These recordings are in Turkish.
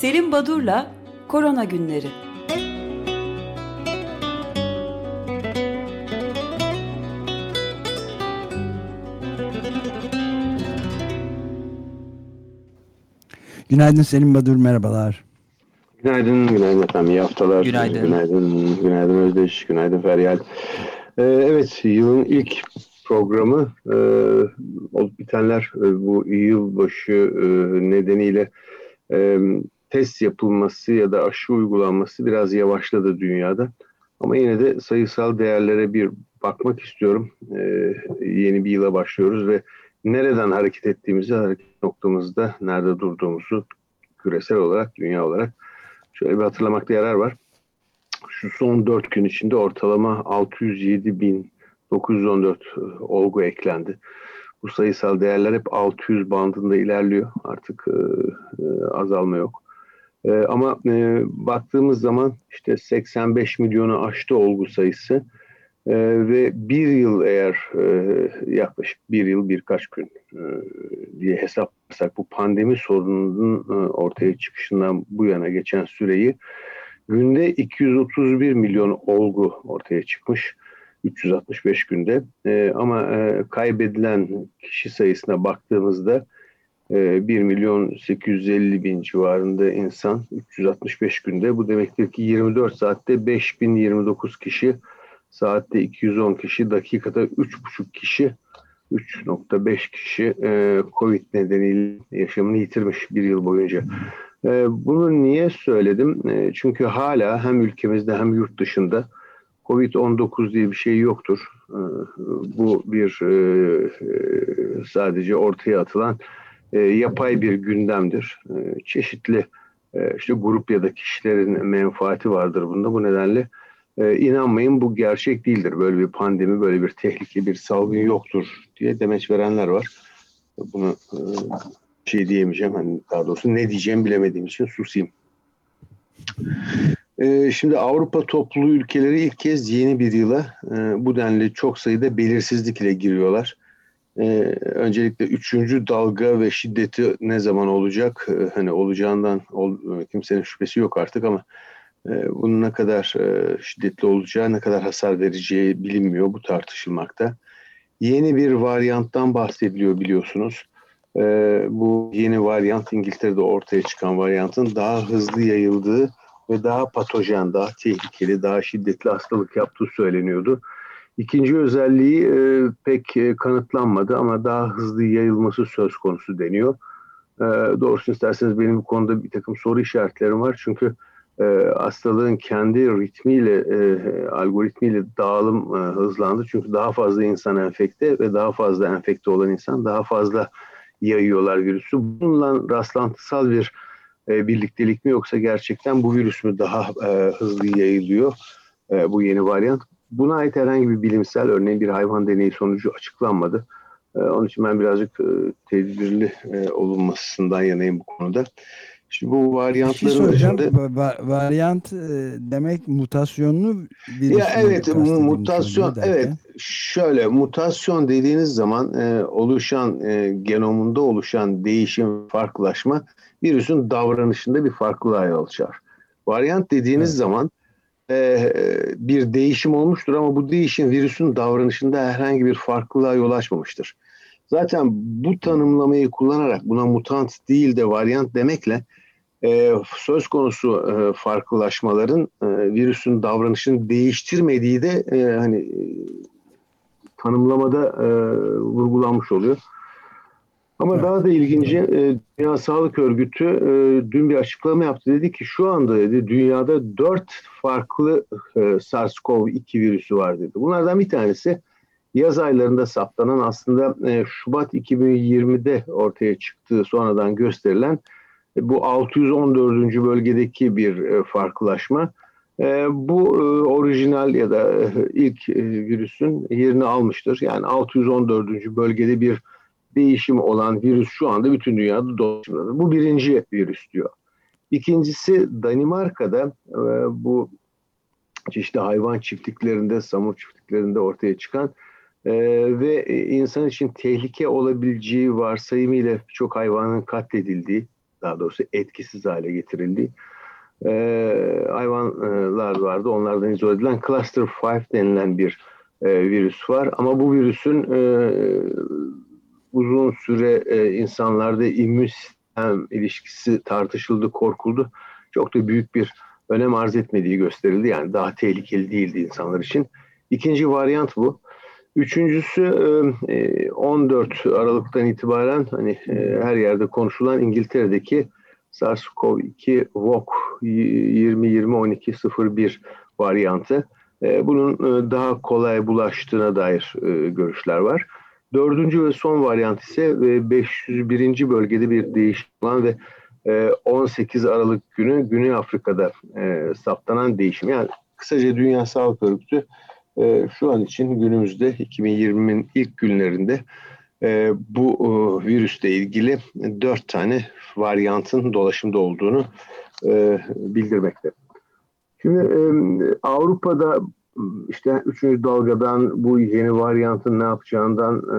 Selim Badur'la Korona Günleri. Günaydın Selim Badur, merhabalar. Günaydın, günaydın efendim. İyi haftalar. Günaydın. Günaydın, günaydın Özdeş, günaydın Feryal. Ee, evet, yılın ilk programı e, olup bitenler e, bu yılbaşı e, nedeniyle e, test yapılması ya da aşı uygulanması biraz yavaşladı dünyada. Ama yine de sayısal değerlere bir bakmak istiyorum. E, yeni bir yıla başlıyoruz ve nereden hareket ettiğimizi, hareket noktamızda nerede durduğumuzu küresel olarak, dünya olarak şöyle bir hatırlamakta yarar var. Şu son 4 gün içinde ortalama 607.914 e, olgu eklendi. Bu sayısal değerler hep 600 bandında ilerliyor. Artık e, e, azalma yok. E, ama e, baktığımız zaman işte 85 milyonu aştı olgu sayısı. Ee, ve bir yıl eğer e, yaklaşık bir yıl birkaç gün e, diye hesaplarsak bu pandemi sorununun e, ortaya çıkışından bu yana geçen süreyi günde 231 milyon olgu ortaya çıkmış. 365 günde e, ama e, kaybedilen kişi sayısına baktığımızda e, 1 milyon 850 bin civarında insan 365 günde bu demektir ki 24 saatte 5029 kişi Saatte 210 kişi, dakikada 3,5 kişi, 3.5 kişi e, Covid nedeniyle yaşamını yitirmiş bir yıl boyunca. E, bunu niye söyledim? E, çünkü hala hem ülkemizde hem yurt dışında Covid-19 diye bir şey yoktur. Bu bir sadece ortaya atılan e, yapay bir gündemdir. E, çeşitli e, işte grup ya da kişilerin menfaati vardır bunda. Bu nedenle e, inanmayın bu gerçek değildir. Böyle bir pandemi, böyle bir tehlike, bir salgın yoktur diye demeç verenler var. Bunu e, şey diyemeyeceğim. Hani daha doğrusu ne diyeceğim bilemediğim için susayım. E, şimdi Avrupa topluluğu ülkeleri ilk kez yeni bir yıla e, bu denli çok sayıda belirsizlik ile giriyorlar. E, öncelikle üçüncü dalga ve şiddeti ne zaman olacak? E, hani olacağından ol, kimsenin şüphesi yok artık ama ee, bunun ne kadar e, şiddetli olacağı, ne kadar hasar vereceği bilinmiyor. Bu tartışılmakta. Yeni bir varyanttan bahsediliyor biliyorsunuz. Ee, bu yeni varyant İngiltere'de ortaya çıkan varyantın daha hızlı yayıldığı ve daha patojen, daha tehlikeli, daha şiddetli hastalık yaptığı söyleniyordu. İkinci özelliği e, pek e, kanıtlanmadı ama daha hızlı yayılması söz konusu deniyor. Ee, doğrusu isterseniz benim bu konuda bir takım soru işaretlerim var. Çünkü e, hastalığın kendi ritmiyle, e, algoritmiyle dağılım e, hızlandı. Çünkü daha fazla insan enfekte ve daha fazla enfekte olan insan daha fazla yayıyorlar virüsü. Bununla rastlantısal bir e, birliktelik mi yoksa gerçekten bu virüs mü daha e, hızlı yayılıyor e, bu yeni varyant? Buna ait herhangi bir bilimsel örneğin bir hayvan deneyi sonucu açıklanmadı. E, onun için ben birazcık e, tedbirli e, olunmasından yanayım bu konuda. Şimdi bu varyantların şey içinde... varyant e, demek mutasyonlu virüs. Ya evet mutasyon evet şöyle mutasyon dediğiniz zaman e, oluşan e, genomunda oluşan değişim farklılaşma virüsün davranışında bir farklılığa yol açar. Varyant dediğiniz evet. zaman bir değişim olmuştur ama bu değişim virüsün davranışında herhangi bir farklılığa yol açmamıştır. Zaten bu tanımlamayı kullanarak buna mutant değil de varyant demekle e, söz konusu e, farklılaşmaların e, virüsün davranışını değiştirmediği de hani tanımlamada vurgulanmış oluyor. Ama evet. daha da ilginci e, Dünya Sağlık Örgütü e, dün bir açıklama yaptı. Dedi ki şu anda dedi dünyada dört farklı e, SARS-CoV-2 virüsü var dedi. Bunlardan bir tanesi yaz aylarında saptanan aslında e, Şubat 2020'de ortaya çıktığı sonradan gösterilen bu 614. bölgedeki bir e, farklılaşma. E, bu e, orijinal ya da ilk virüsün yerini almıştır. Yani 614. bölgede bir değişim olan virüs şu anda bütün dünyada dolaşmaktadır. Bu birinci virüs diyor. İkincisi Danimarka'da bu çeşitli hayvan çiftliklerinde, samur çiftliklerinde ortaya çıkan ve insan için tehlike olabileceği varsayımıyla çok hayvanın katledildiği daha doğrusu etkisiz hale getirildiği e, hayvanlar vardı. Onlardan izole edilen Cluster 5 denilen bir e, virüs var. Ama bu virüsün e, uzun süre e, insanlarda immün sistem ilişkisi tartışıldı, korkuldu. Çok da büyük bir önem arz etmediği gösterildi. Yani daha tehlikeli değildi insanlar için. İkinci varyant bu. Üçüncüsü 14 e, Aralık'tan itibaren hani e, her yerde konuşulan İngiltere'deki SARS-CoV-2 VOC 2020-1201 varyantı. E, bunun daha kolay bulaştığına dair görüşler var. Dördüncü ve son varyant ise 501. bölgede bir değişim olan ve 18 Aralık günü Güney Afrika'da saptanan değişim. Yani kısaca Dünya Sağlık Örgütü e, şu an için günümüzde 2020'nin ilk günlerinde e, bu e, virüsle ilgili dört tane varyantın dolaşımda olduğunu e, bildirmekte. Şimdi e, Avrupa'da işte üçüncü dalgadan bu yeni varyantın ne yapacağından e,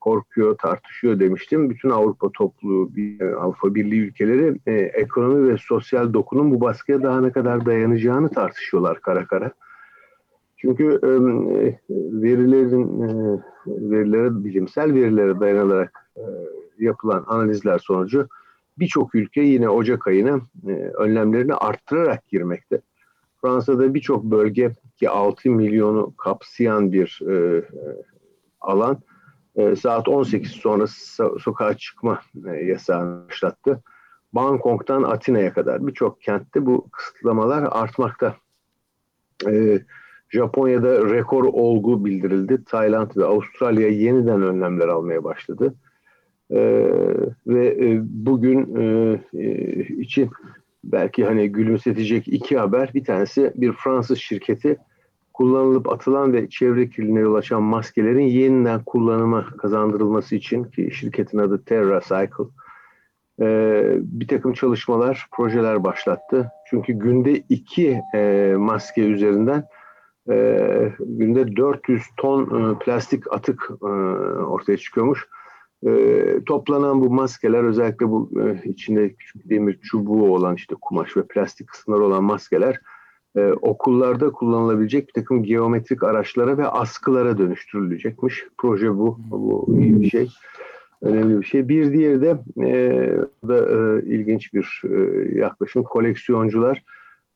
korkuyor, tartışıyor demiştim. Bütün Avrupa topluluğu, Avrupa Birliği ülkeleri e, ekonomi ve sosyal dokunun bu baskıya daha ne kadar dayanacağını tartışıyorlar kara kara. Çünkü e, verilerin e, verilere bilimsel verilere dayanılarak e, yapılan analizler sonucu birçok ülke yine Ocak ayına e, önlemlerini arttırarak girmekte. Fransa'da birçok bölge ki 6 milyonu kapsayan bir e, alan e, saat 18 sonrası so- sokağa çıkma e, yasağını başlattı. Bangkok'tan Atina'ya kadar birçok kentte bu kısıtlamalar artmakta. E, Japonya'da rekor olgu bildirildi. Tayland ve Avustralya yeniden önlemler almaya başladı. Ee, ve e, bugün e, e, için belki hani gülümsetecek iki haber. Bir tanesi bir Fransız şirketi kullanılıp atılan ve çevre kirliliğine yol açan maskelerin yeniden kullanıma kazandırılması için ki şirketin adı Terra Cycle e, bir takım çalışmalar, projeler başlattı. Çünkü günde iki e, maske üzerinden e, günde 400 ton e, plastik atık e, ortaya çıkıyormuş. E, toplanan bu maskeler özellikle bu e, içinde küçük demir çubuğu olan işte kumaş ve plastik kısımları olan maskeler e, okullarda kullanılabilecek bir takım geometrik araçlara ve askılara dönüştürülecekmiş. Proje bu. Bu iyi bir şey. Önemli bir şey. Bir diğeri de e, da e, ilginç bir e, yaklaşım. Koleksiyoncular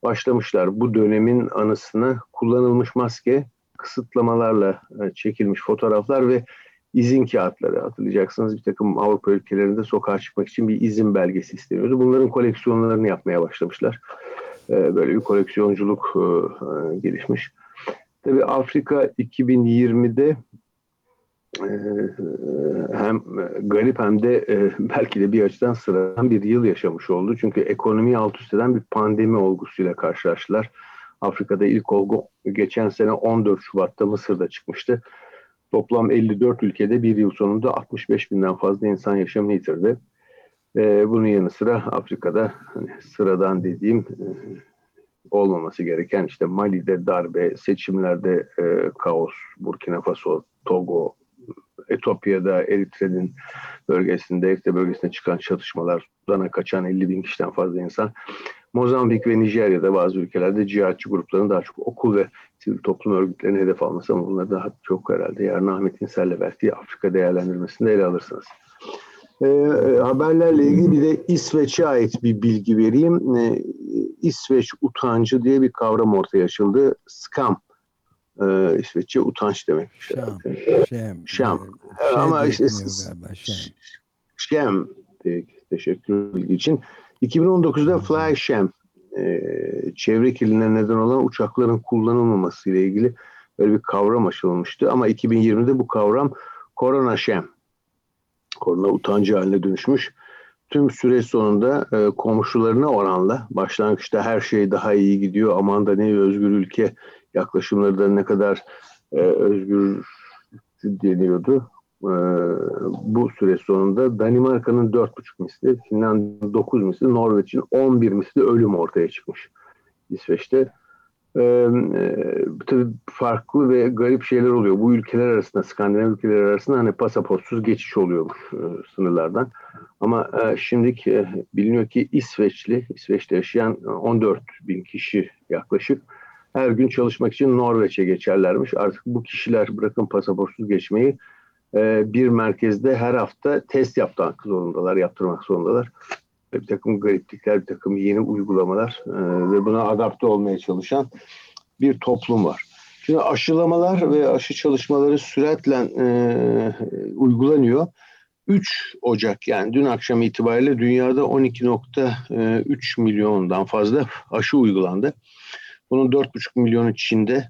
başlamışlar. Bu dönemin anısına kullanılmış maske, kısıtlamalarla e, çekilmiş fotoğraflar ve izin kağıtları hatırlayacaksınız. Bir takım Avrupa ülkelerinde sokağa çıkmak için bir izin belgesi isteniyordu. Bunların koleksiyonlarını yapmaya başlamışlar. E, böyle bir koleksiyonculuk e, gelişmiş. Tabii Afrika 2020'de hem garip hem de belki de bir açıdan sıradan bir yıl yaşamış oldu. Çünkü ekonomiyi alt üst eden bir pandemi olgusuyla karşılaştılar. Afrika'da ilk olgu geçen sene 14 Şubat'ta Mısır'da çıkmıştı. Toplam 54 ülkede bir yıl sonunda 65 binden fazla insan yaşamını yitirdi. Bunun yanı sıra Afrika'da hani sıradan dediğim olmaması gereken işte Mali'de darbe, seçimlerde kaos, Burkina Faso, Togo, Etopya'da Eritre'nin bölgesinde, Eritre bölgesinde çıkan çatışmalar, Sudan'a kaçan 50 bin kişiden fazla insan. Mozambik ve Nijerya'da bazı ülkelerde cihatçı grupların daha çok okul ve sivil toplum örgütlerine hedef alması ama bunları daha çok herhalde yarın Ahmet İnsel'le belki Afrika değerlendirmesinde ele alırsınız. Ee, haberlerle ilgili bir de İsveç'e ait bir bilgi vereyim. Ee, İsveç utancı diye bir kavram ortaya açıldı. Scam e, İsveççe utanç demek. Şam. Şem. Şam. Şey Ama işte şem. Şem. Teşekkür bilgi için. 2019'da Fly Sham e, çevre kirliliğine neden olan uçakların kullanılmaması ile ilgili böyle bir kavram aşılmıştı. Ama 2020'de bu kavram Korona Şem. Korona utancı haline dönüşmüş. Tüm süreç sonunda e, komşularına oranla başlangıçta her şey daha iyi gidiyor. Aman da ne özgür ülke yaklaşımları da ne kadar e, özgür deniyordu. E, bu süre sonunda Danimarka'nın 4,5 misli, Finlandiya'nın 9 misli, Norveç'in 11 misli ölüm ortaya çıkmış İsveç'te. Ee, e, tabii farklı ve garip şeyler oluyor. Bu ülkeler arasında, Skandinav ülkeler arasında hani pasaportsuz geçiş oluyormuş e, sınırlardan. Ama e, şimdilik e, biliniyor ki İsveçli, İsveç'te yaşayan 14 bin kişi yaklaşık her gün çalışmak için Norveç'e geçerlermiş. Artık bu kişiler bırakın pasaportsuz geçmeyi e, bir merkezde her hafta test yapmak zorundalar, yaptırmak zorundalar. Bir takım gariplikler, bir takım yeni uygulamalar e, ve buna adapte olmaya çalışan bir toplum var. Şimdi aşılamalar ve aşı çalışmaları süratle e, uygulanıyor. 3 Ocak yani dün akşam itibariyle dünyada 12.3 milyondan fazla aşı uygulandı. Bunun 4,5 milyonu Çin'de,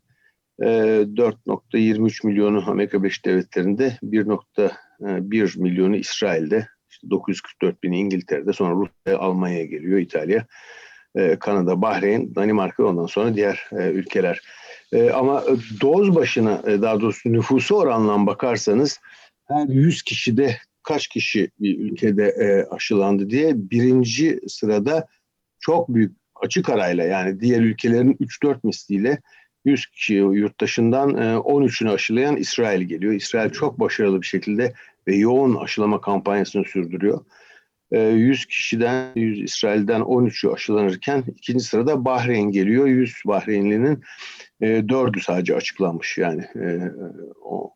4.23 milyonu Amerika Birleşik Devletleri'nde, 1.1 milyonu İsrail'de, işte 944 bin İngiltere'de, sonra Rusya, Almanya'ya geliyor, İtalya, Kanada, Bahreyn, Danimarka ondan sonra diğer ülkeler. Ama doz başına daha doğrusu nüfusu oranla bakarsanız her 100 kişide kaç kişi bir ülkede aşılandı diye birinci sırada çok büyük açık arayla yani diğer ülkelerin 3-4 misliyle 100 kişi yurttaşından 13'ünü e, aşılayan İsrail geliyor. İsrail çok başarılı bir şekilde ve yoğun aşılama kampanyasını sürdürüyor. 100 e, kişiden 100 İsrail'den 13'ü aşılanırken ikinci sırada Bahreyn geliyor. 100 Bahreynlinin 4'ü e, sadece açıklanmış yani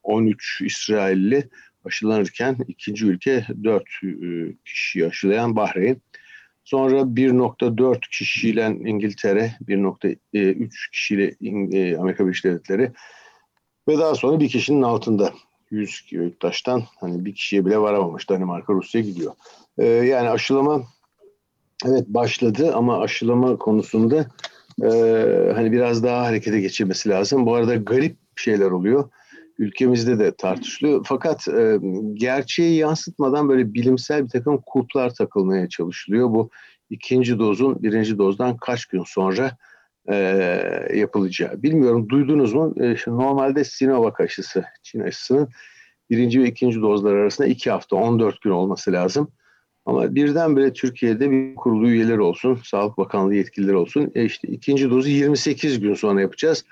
13 İsrailli aşılanırken ikinci ülke 4 kişiyi aşılayan Bahreyn. Sonra 1.4 kişiyle İngiltere, 1.3 kişiyle e, Amerika Birleşik Devletleri ve daha sonra bir kişinin altında 100 yurttaştan hani bir kişiye bile varamamış Danimarka, Rusya gidiyor. Ee, yani aşılama evet başladı ama aşılama konusunda e, hani biraz daha harekete geçirmesi lazım. Bu arada garip şeyler oluyor ülkemizde de tartışılıyor. Fakat e, gerçeği yansıtmadan böyle bilimsel bir takım kulplar takılmaya çalışılıyor. Bu ikinci dozun birinci dozdan kaç gün sonra e, yapılacağı. Bilmiyorum duydunuz mu? E, normalde Sinovac aşısı, Çin aşısının birinci ve ikinci dozlar arasında iki hafta 14 gün olması lazım. Ama birdenbire Türkiye'de bir kurulu üyeler olsun, Sağlık Bakanlığı yetkilileri olsun. E işte ikinci dozu 28 gün sonra yapacağız.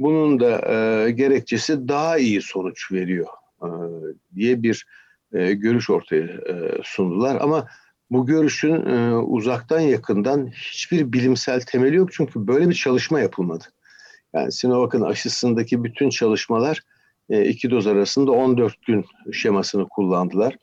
Bunun da e, gerekçesi daha iyi sonuç veriyor e, diye bir e, görüş ortaya e, sundular. Ama bu görüşün e, uzaktan yakından hiçbir bilimsel temeli yok çünkü böyle bir çalışma yapılmadı. Yani Sinovac'ın aşısındaki bütün çalışmalar e, iki doz arasında 14 gün şemasını kullandılar.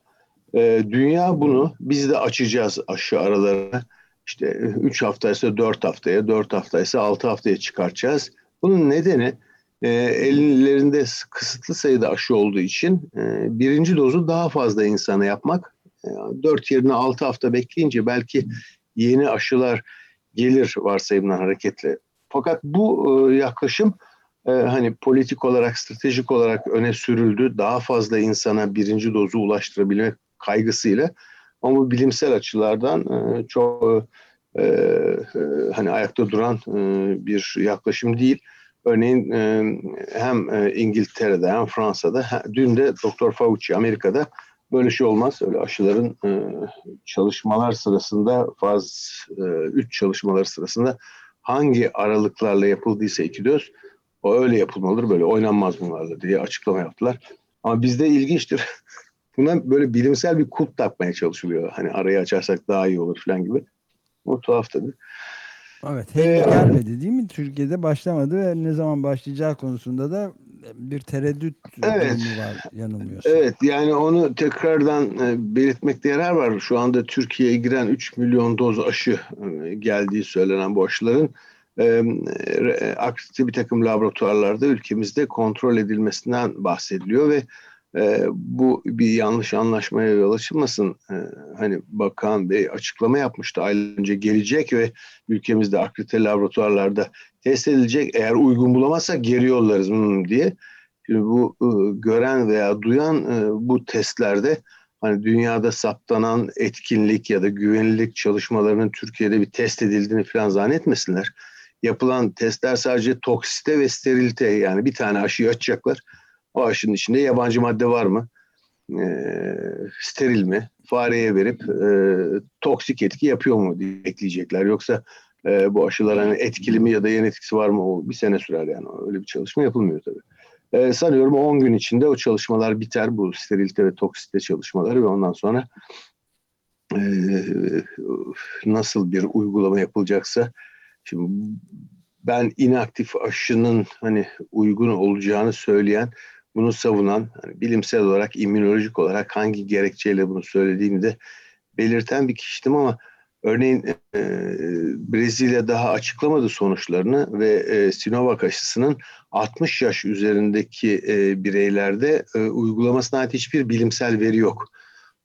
E, dünya bunu biz de açacağız aşı aralarına. İşte 3 haftaysa 4 haftaya, 4 haftaysa 6 haftaya çıkartacağız. Bunun nedeni e, ellerinde kısıtlı sayıda aşı olduğu için e, birinci dozu daha fazla insana yapmak. E, 4 yerine 6 hafta bekleyince belki yeni aşılar gelir varsayımdan hareketle. Fakat bu e, yaklaşım e, hani politik olarak, stratejik olarak öne sürüldü. Daha fazla insana birinci dozu ulaştırabilmek kaygısıyla. Ama bilimsel açılardan e, çok e, e, hani ayakta duran e, bir yaklaşım değil. Örneğin hem İngiltere'de hem Fransa'da dün de Doktor Fauci Amerika'da böyle şey olmaz. Öyle aşıların çalışmalar sırasında faz 3 e, çalışmalar sırasında hangi aralıklarla yapıldıysa iki doz o öyle yapılmalıdır böyle oynanmaz bunlarla diye açıklama yaptılar. Ama bizde ilginçtir. Buna böyle bilimsel bir kulp takmaya çalışılıyor. Hani arayı açarsak daha iyi olur falan gibi. O tuhaf tabii. Evet henüz ee, gelmedi değil mi? Türkiye'de başlamadı ve ne zaman başlayacağı konusunda da bir tereddüt evet, var yanılmıyorsun. Evet yani onu tekrardan e, belirtmekte yarar var. Şu anda Türkiye'ye giren 3 milyon doz aşı e, geldiği söylenen bu aşıların e, aktif bir takım laboratuvarlarda ülkemizde kontrol edilmesinden bahsediliyor ve e, bu bir yanlış anlaşmaya yol açılmasın. E, hani Bakan Bey açıklama yapmıştı aylar önce gelecek ve ülkemizde akredite laboratuvarlarda test edilecek. Eğer uygun bulamazsak geri yollarız hmm, diye. Şimdi bu e, gören veya duyan e, bu testlerde hani dünyada saptanan etkinlik ya da güvenilirlik çalışmalarının Türkiye'de bir test edildiğini falan zannetmesinler. Yapılan testler sadece toksite ve sterilite yani bir tane aşıyı açacaklar o aşının içinde yabancı madde var mı? E, steril mi? Fareye verip e, toksik etki yapıyor mu diye ekleyecekler. Yoksa e, bu aşılar hani etkili mi ya da yan etkisi var mı? O bir sene sürer yani. Öyle bir çalışma yapılmıyor tabii. E, sanıyorum 10 gün içinde o çalışmalar biter. Bu sterilite ve toksite çalışmaları ve ondan sonra e, nasıl bir uygulama yapılacaksa şimdi ben inaktif aşının hani uygun olacağını söyleyen bunu savunan hani bilimsel olarak immünolojik olarak hangi gerekçeyle bunu söylediğimi de belirten bir kişiydim ama örneğin e, Brezilya daha açıklamadı sonuçlarını ve e, Sinovac aşısının 60 yaş üzerindeki e, bireylerde e, uygulamasına ait hiçbir bilimsel veri yok.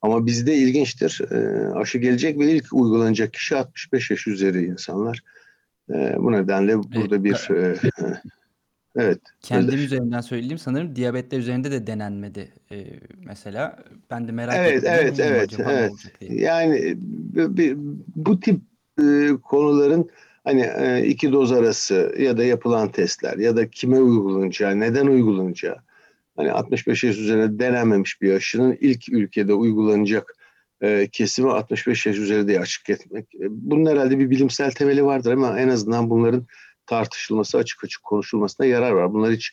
Ama bizde ilginçtir. E, aşı gelecek ve ilk uygulanacak kişi 65 yaş üzeri insanlar. E, bu nedenle burada bir e, Evet. Kendim öyle. üzerinden söyleyeyim sanırım diyabetler üzerinde de denenmedi ee, mesela. Ben de merak evet, ettim. Evet, evet, evet. Yani bu, bu tip e, konuların hani e, iki doz arası ya da yapılan testler ya da kime uygulanacağı, neden uygulanacağı hani 65 yaş üzerine denenmemiş bir aşının ilk ülkede uygulanacak e, kesimi 65 yaş üzeri diye açık etmek. E, bunun herhalde bir bilimsel temeli vardır ama en azından bunların tartışılması, açık açık konuşulmasına yarar var. Bunlar hiç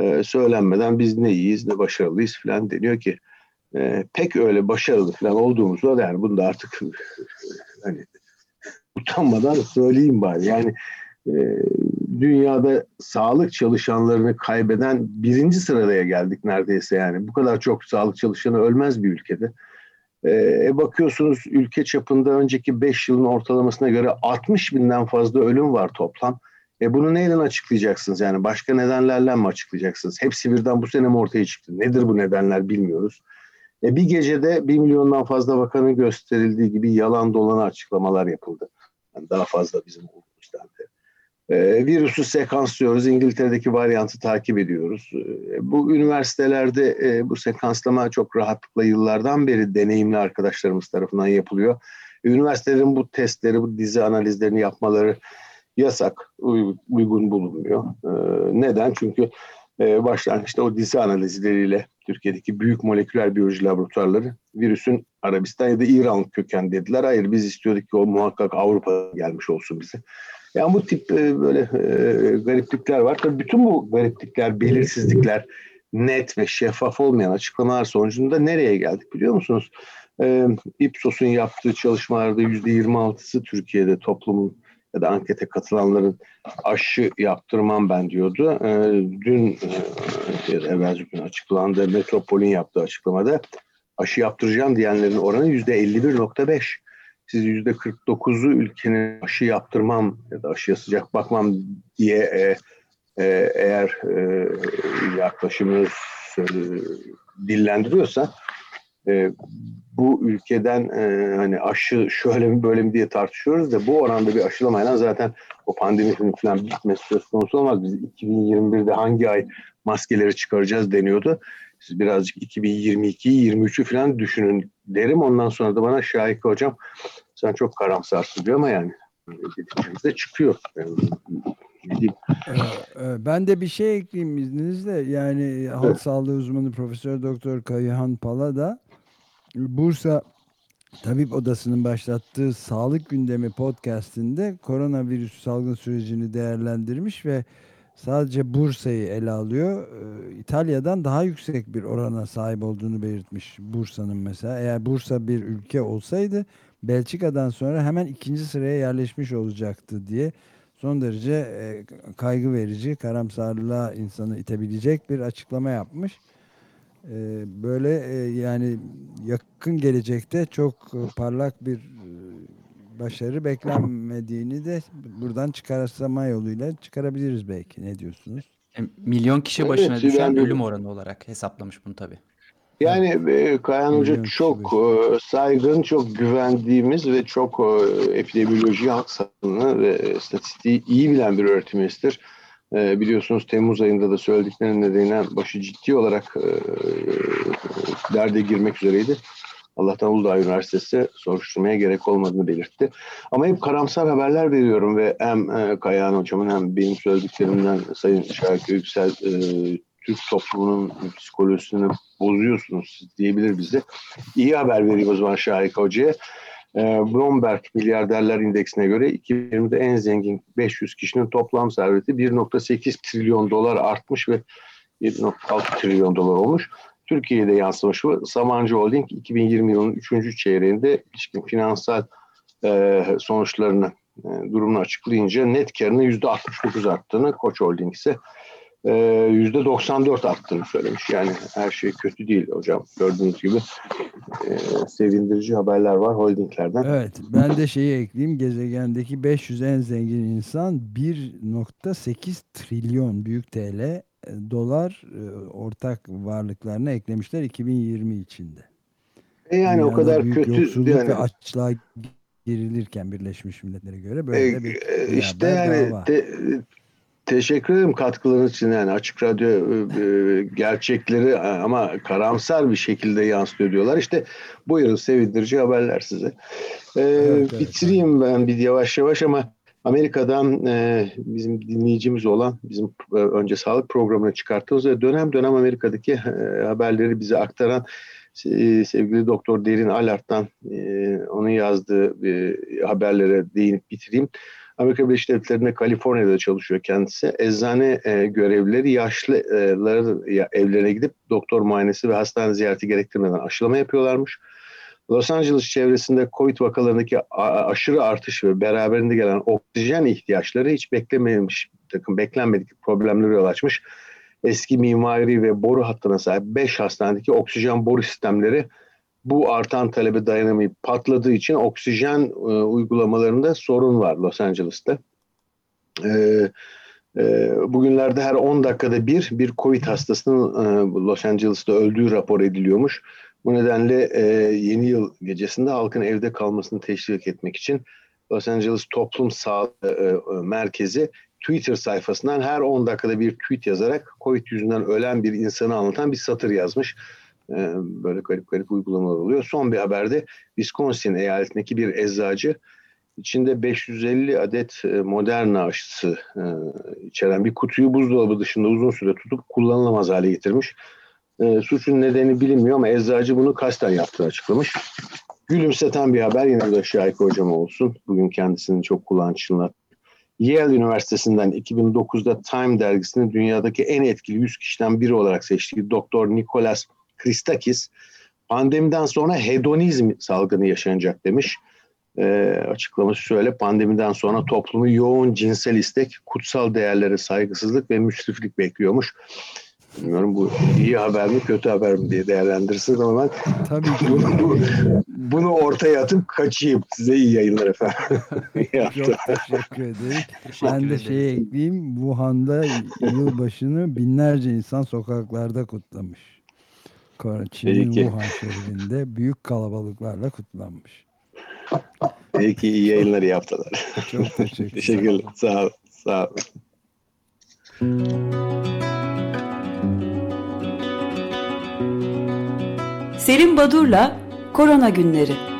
e, söylenmeden biz ne iyiyiz, ne başarılıyız falan deniyor ki e, pek öyle başarılı falan olduğumuzda yani bunu da artık hani utanmadan söyleyeyim bari. Yani e, dünyada sağlık çalışanlarını kaybeden birinci sıraya geldik neredeyse yani. Bu kadar çok sağlık çalışanı ölmez bir ülkede. E, bakıyorsunuz ülke çapında önceki 5 yılın ortalamasına göre 60 binden fazla ölüm var toplam. E bunu neyle açıklayacaksınız? Yani başka nedenlerle mi açıklayacaksınız? Hepsi birden bu sene mi ortaya çıktı? Nedir bu nedenler bilmiyoruz. E bir gecede bir milyondan fazla vakanın gösterildiği gibi yalan dolan açıklamalar yapıldı. Yani daha fazla bizim olduğumuzdan beri. E, virüsü sekanslıyoruz. İngiltere'deki varyantı takip ediyoruz. E, bu üniversitelerde e, bu sekanslama çok rahatlıkla yıllardan beri deneyimli arkadaşlarımız tarafından yapılıyor. E, üniversitelerin bu testleri, bu dizi analizlerini yapmaları yasak, uygun bulunmuyor. Ee, neden? Çünkü e, başlangıçta o dizi analizleriyle Türkiye'deki büyük moleküler biyoloji laboratuvarları virüsün Arabistan ya da İran köken dediler. Hayır biz istiyorduk ki o muhakkak Avrupa gelmiş olsun bize. Yani bu tip e, böyle e, gariplikler var. Tabii bütün bu gariplikler, belirsizlikler, net ve şeffaf olmayan açıklamalar sonucunda nereye geldik biliyor musunuz? Ipsos'un yaptığı çalışmalarda %26'sı Türkiye'de toplumun ya da ankete katılanların aşı yaptırmam ben diyordu. E, dün e, evvelci gün açıklandı Metropol'ün yaptığı açıklamada aşı yaptıracağım diyenlerin oranı yüzde 51.5. Siz yüzde 49'u ülkenin aşı yaptırmam ya da aşıya sıcak bakmam diye e, e, eğer e, yaklaşımınız e, dillendiriyorsa e, bu ülkeden e, hani aşı şöyle mi böyle mi diye tartışıyoruz da bu oranda bir aşılamayla zaten o pandemi falan bitmesi söz konusu olmaz. Biz 2021'de hangi ay maskeleri çıkaracağız deniyordu. Siz birazcık 2022'yi 23'ü falan düşünün derim. Ondan sonra da bana Şahika hocam sen çok karamsarsın diyor ama yani dediklerimiz çıkıyor. Yani, ben de bir şey ekleyeyim izninizle. Yani halk evet. sağlığı uzmanı Profesör Doktor Kayıhan Pala da Bursa Tabip Odası'nın başlattığı Sağlık Gündemi podcastinde koronavirüs salgın sürecini değerlendirmiş ve sadece Bursa'yı ele alıyor. Ee, İtalya'dan daha yüksek bir orana sahip olduğunu belirtmiş Bursa'nın mesela. Eğer Bursa bir ülke olsaydı Belçika'dan sonra hemen ikinci sıraya yerleşmiş olacaktı diye son derece e, kaygı verici, karamsarlığa insanı itebilecek bir açıklama yapmış. Ee, böyle e, yani yakın gelecekte çok e, parlak bir e, başarı beklenmediğini de buradan çıkarsama yoluyla çıkarabiliriz belki. Ne diyorsunuz? milyon kişi başına evet, düşen yani, ölüm oranı olarak hesaplamış bunu tabii. Yani e, Kayan Hoca çok e, saygın, çok güvendiğimiz ve çok e, epidemioloji, sağlığını ve statistiği iyi bilen bir öğretim üyesidir. E, biliyorsunuz Temmuz ayında da söylediklerinin nedeniyle başı ciddi olarak e, derde girmek üzereydi. Allah'tan Uludağ Üniversitesi soruşturmaya gerek olmadığını belirtti. Ama hep karamsar haberler veriyorum ve hem e, Kayahan Hocam'ın hem benim söylediklerimden Sayın Şarkı Yüksel e, Türk toplumunun psikolojisini bozuyorsunuz diyebilir bize. İyi haber vereyim o zaman Şahika Hoca'ya. Ee, Bloomberg milyarderler indeksine göre 2020'de en zengin 500 kişinin toplam serveti 1.8 trilyon dolar artmış ve 1.6 trilyon dolar olmuş. Türkiye'de yansımış bu. Sabancı Holding 2020 yılının 3. çeyreğinde ilişkin finansal e, sonuçlarını, e, durumunu açıklayınca net karını %69 arttığını, Koç Holding ise %94 arttığını söylemiş. Yani her şey kötü değil hocam. Gördüğünüz gibi e, sevindirici haberler var holdinglerden. Evet ben de şeyi ekleyeyim. Gezegendeki 500 en zengin insan 1.8 trilyon büyük TL e, dolar e, ortak varlıklarına eklemişler 2020 içinde. E yani Dünyada o kadar kötü yoksulluk yani. ve açlığa girilirken Birleşmiş Milletler'e göre böyle e, bir işte yani te, Teşekkür ederim katkılarınız için yani açık radyo e, e, gerçekleri ama karamsar bir şekilde yansıtıyor diyorlar. İşte buyurun sevindirici haberler size. Evet, evet, bitireyim evet. ben bir yavaş yavaş ama Amerika'dan e, bizim dinleyicimiz olan bizim e, önce sağlık programına çıkarttığımız ve dönem dönem Amerika'daki e, haberleri bize aktaran e, sevgili Doktor Derin Alart'tan e, onun yazdığı e, haberlere değinip bitireyim. Amerika Birleşik Devletleri'nde Kaliforniya'da çalışıyor kendisi. Eczane e, görevlileri yaşlıları e, evlerine gidip doktor muayenesi ve hastane ziyareti gerektirmeden aşılama yapıyorlarmış. Los Angeles çevresinde COVID vakalarındaki aşırı artış ve beraberinde gelen oksijen ihtiyaçları hiç beklememiş, takım beklenmedik problemlere yol açmış. Eski mimari ve boru hattına sahip 5 hastanedeki oksijen boru sistemleri bu artan talebe dayanamayıp patladığı için oksijen e, uygulamalarında sorun var Los Angeles'ta. E, e, bugünlerde her 10 dakikada bir bir Covid hastasının e, Los Angeles'ta öldüğü rapor ediliyormuş. Bu nedenle e, yeni yıl gecesinde halkın evde kalmasını teşvik etmek için Los Angeles Toplum Sağlığı e, Merkezi Twitter sayfasından her 10 dakikada bir tweet yazarak Covid yüzünden ölen bir insanı anlatan bir satır yazmış. Ee, böyle garip garip uygulamalar oluyor. Son bir haberde Wisconsin eyaletindeki bir eczacı içinde 550 adet e, Moderna aşısı e, içeren bir kutuyu buzdolabı dışında uzun süre tutup kullanılamaz hale getirmiş. E, suçun nedeni bilinmiyor ama eczacı bunu kasten yaptığını açıklamış. Gülümseten bir haber yine de Şahik Hocam olsun. Bugün kendisini çok kulağını. Yale Üniversitesi'nden 2009'da Time dergisinin dünyadaki en etkili 100 kişiden biri olarak seçtiği Doktor Nicholas Christakis pandemiden sonra hedonizm salgını yaşanacak demiş. E, açıklaması şöyle pandemiden sonra toplumu yoğun cinsel istek, kutsal değerlere saygısızlık ve müsriflik bekliyormuş. Bilmiyorum bu iyi haber mi kötü haber mi diye değerlendirirsiniz ama ben Tabii ki. Bunu, bu, bunu ortaya atıp kaçayım. Size iyi yayınlar efendim. Çok teşekkür ederim. ben de şey ekleyeyim. Wuhan'da yılbaşını binlerce insan sokaklarda kutlamış. Çin'in Wuhan şehrinde büyük kalabalıklarla kutlanmış. Peki iyi yayınlar yaptılar. Çok teşekkür Teşekkürler. Sağ ol. Sağ ol. Selim Badur'la Korona Günleri